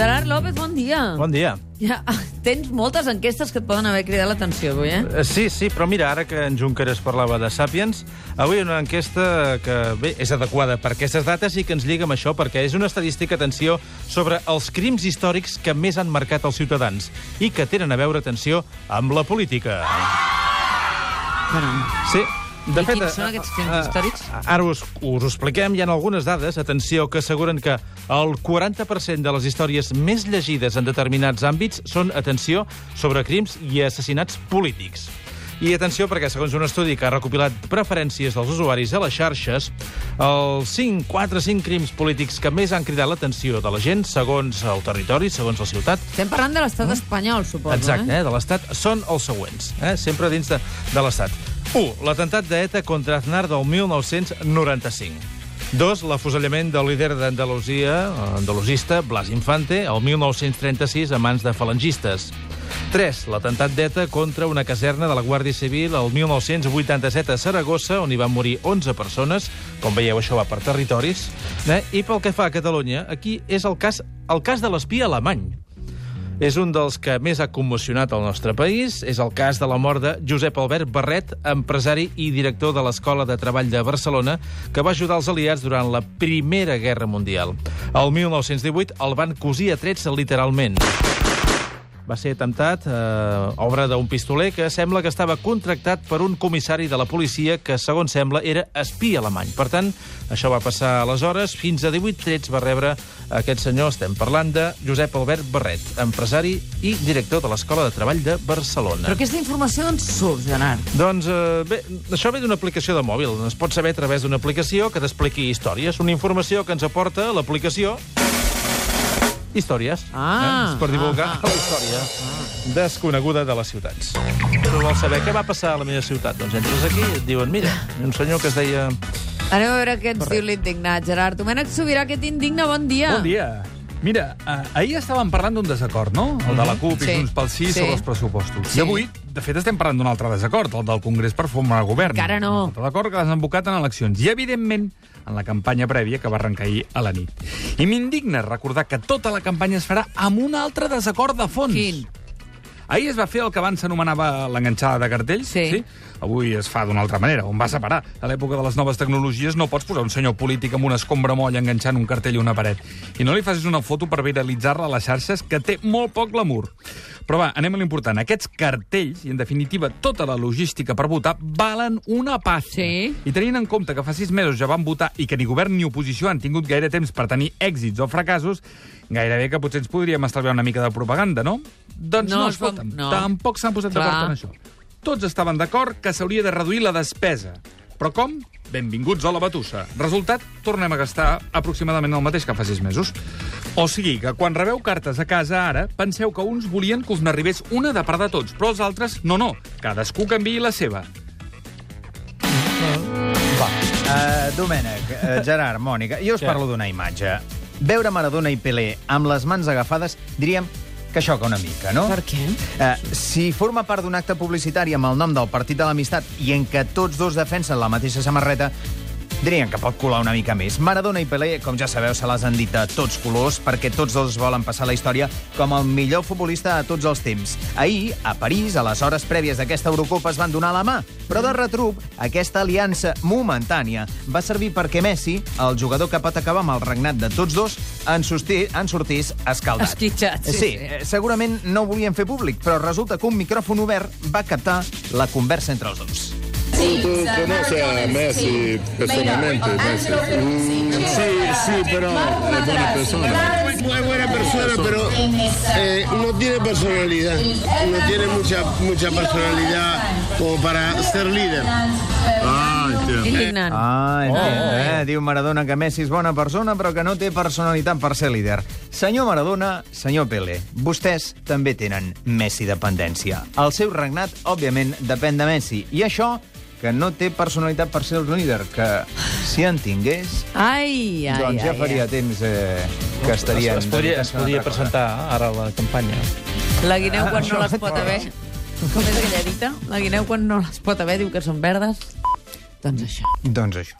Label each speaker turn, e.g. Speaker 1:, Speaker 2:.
Speaker 1: Gerard López, bon dia.
Speaker 2: Bon dia.
Speaker 1: Ja, tens moltes enquestes que et poden haver cridat l'atenció avui, eh?
Speaker 2: Eh, Sí, sí, però mira, ara que en Junqueras parlava de Sapiens, avui una enquesta que, bé, és adequada per aquestes dates i que ens lliga amb això, perquè és una estadística, atenció, sobre els crims històrics que més han marcat els ciutadans i que tenen a veure, atenció, amb la política.
Speaker 1: Caram.
Speaker 2: Sí, de
Speaker 1: I
Speaker 2: fet...
Speaker 1: quins són
Speaker 2: eh,
Speaker 1: aquests
Speaker 2: eh,
Speaker 1: històrics?
Speaker 2: Ara us, us ho expliquem. Hi ha algunes dades, atenció, que asseguren que el 40% de les històries més llegides en determinats àmbits són, atenció, sobre crims i assassinats polítics. I atenció, perquè segons un estudi que ha recopilat preferències dels usuaris a les xarxes, els 5, 4, 5 crims polítics que més han cridat l'atenció de la gent, segons el territori, segons la ciutat,
Speaker 1: Estem parlant de l'estat espanyol, suposo,
Speaker 2: Exacte,
Speaker 1: eh?
Speaker 2: eh, de l'Estat, són els següents, eh, sempre dins de, de l'Estat. 1. L'atemptat d'ETA contra Aznar del 1995. 2. L'afusellament del líder d'Andalusia, andalusista, Blas Infante, el 1936 a mans de falangistes. 3. L'atemptat d'ETA contra una caserna de la Guàrdia Civil el 1987 a Saragossa, on hi van morir 11 persones. Com veieu, això va per territoris. Eh? I pel que fa a Catalunya, aquí és el cas, el cas de l'espia alemany. És un dels que més ha commocionat el nostre país. És el cas de la mort de Josep Albert Barret, empresari i director de l'Escola de Treball de Barcelona, que va ajudar els aliats durant la Primera Guerra Mundial. El 1918 el van cosir a trets literalment. Va ser atemptat, eh, obra d'un pistoler que sembla que estava contractat per un comissari de la policia que, segons sembla, era espia alemany. Per tant, això va passar aleshores. Fins a 18 trets va rebre aquest senyor. Estem parlant de Josep Albert Barret, empresari i director de l'Escola de Treball de Barcelona.
Speaker 1: Però aquesta informació d'on surt, Gerard?
Speaker 2: Doncs eh, bé, això ve d'una aplicació de mòbil. Es pot saber a través d'una aplicació que t'expliqui històries. Una informació que ens aporta l'aplicació Històries.
Speaker 1: Ah,
Speaker 2: eh? És per divulgar
Speaker 1: ah, ah.
Speaker 2: la història desconeguda de les ciutats. Tu vols saber què va passar a la meva ciutat? Doncs entres aquí i et diuen, mira, un senyor que es deia...
Speaker 1: Anem a veure què ens diu l'indignat, Gerard. Domènec Sobirà, que t'indigna, bon dia.
Speaker 3: Bon dia. Mira, eh, ahir estàvem parlant d'un desacord, no? El de la CUP
Speaker 1: Sí.
Speaker 3: i Junts pel Sí,
Speaker 1: Sí.
Speaker 3: sobre els pressupostos.
Speaker 1: Sí.
Speaker 3: I avui, de fet, estem parlant d'un altre desacord, el del Congrés per formar govern.
Speaker 1: Encara no.
Speaker 3: Un altre acord que l'han embocat en eleccions. I, evidentment, en la campanya prèvia que va arrencar ahir a la nit. I m'indigna recordar que tota la campanya es farà amb un altre desacord de fons.
Speaker 1: Quin?
Speaker 3: Ahir es va fer el que abans s'anomenava l'enganxada de cartells.
Speaker 1: Sí.
Speaker 3: Avui es fa d'una altra manera, on va separar. A l'època de les noves tecnologies no pots posar un senyor polític amb una escombra molla enganxant un cartell a una paret. I no li facis una foto per viralitzar-la a les xarxes, que té molt poc glamour. Però va, anem a l'important. Aquests cartells, i en definitiva tota la logística per votar, valen una pasta.
Speaker 1: Sí.
Speaker 3: I tenint en compte que fa sis mesos ja van votar i que ni govern ni oposició han tingut gaire temps per tenir èxits o fracassos, gairebé que potser ens podríem estalviar una mica de propaganda, no? Doncs
Speaker 1: No,
Speaker 3: no, escolta'm,
Speaker 1: no.
Speaker 3: tampoc s'han posat d'acord en això. Tots estaven d'acord que s'hauria de reduir la despesa. Però com? Benvinguts a la batussa. Resultat, tornem a gastar aproximadament el mateix que fa sis mesos. O sigui que quan rebeu cartes a casa ara, penseu que uns volien que us n'arribés una de part de tots, però els altres, no, no. Cadascú canviï la seva.
Speaker 4: Va, uh, Domènec, uh, Gerard, Mònica, jo us
Speaker 2: Què?
Speaker 4: parlo d'una imatge. Veure Maradona i Pelé amb les mans agafades, diríem que xoca una mica, no?
Speaker 1: Per què?
Speaker 4: Uh, si forma part d'un acte publicitari amb el nom del Partit de l'Amistat i en què tots dos defensen la mateixa samarreta, dirien que pot colar una mica més. Maradona i Pelé, com ja sabeu, se les han dit a tots colors perquè tots dos volen passar la història com el millor futbolista de tots els temps. Ahir, a París, a les hores prèvies d'aquesta Eurocopa, es van donar la mà, però de retruc, aquesta aliança momentània va servir perquè Messi, el jugador que pot acabar amb el regnat de tots dos, en, sosti, en sortís escaldat.
Speaker 1: Esquitxat, sí,
Speaker 4: sí,
Speaker 1: sí.
Speaker 4: eh, segurament no ho volien fer públic, però resulta que un micròfon obert va captar la conversa entre els dos.
Speaker 5: ¿Tú conoces a Messi personalmente? Messi? Mm, sí, sí, pero es buena persona. Muy buena persona, pero eh, no tiene personalidad. No tiene mucha, mucha personalidad como para ser líder. Ah.
Speaker 1: Indignant.
Speaker 4: Ah, entiendo,
Speaker 2: Oh, oh.
Speaker 4: eh? Diu Maradona que Messi és bona persona, però que no té personalitat per ser líder. Senyor Maradona, senyor Pele, vostès també tenen Messi dependència. El seu regnat, òbviament, depèn de Messi. I això, que no té personalitat per ser el líder, que si en tingués,
Speaker 1: Ai, ai,
Speaker 4: doncs ja
Speaker 1: ai,
Speaker 4: faria
Speaker 1: ai.
Speaker 4: temps eh, que estarien...
Speaker 2: Es, es podria, es podria
Speaker 4: altra cosa.
Speaker 2: presentar ara a la campanya.
Speaker 1: La guineu quan no
Speaker 4: Això-
Speaker 1: les pot haver... Com és aquella dita? La guineu quan no les pot haver diu que són verdes. Doncs això.
Speaker 4: Doncs això.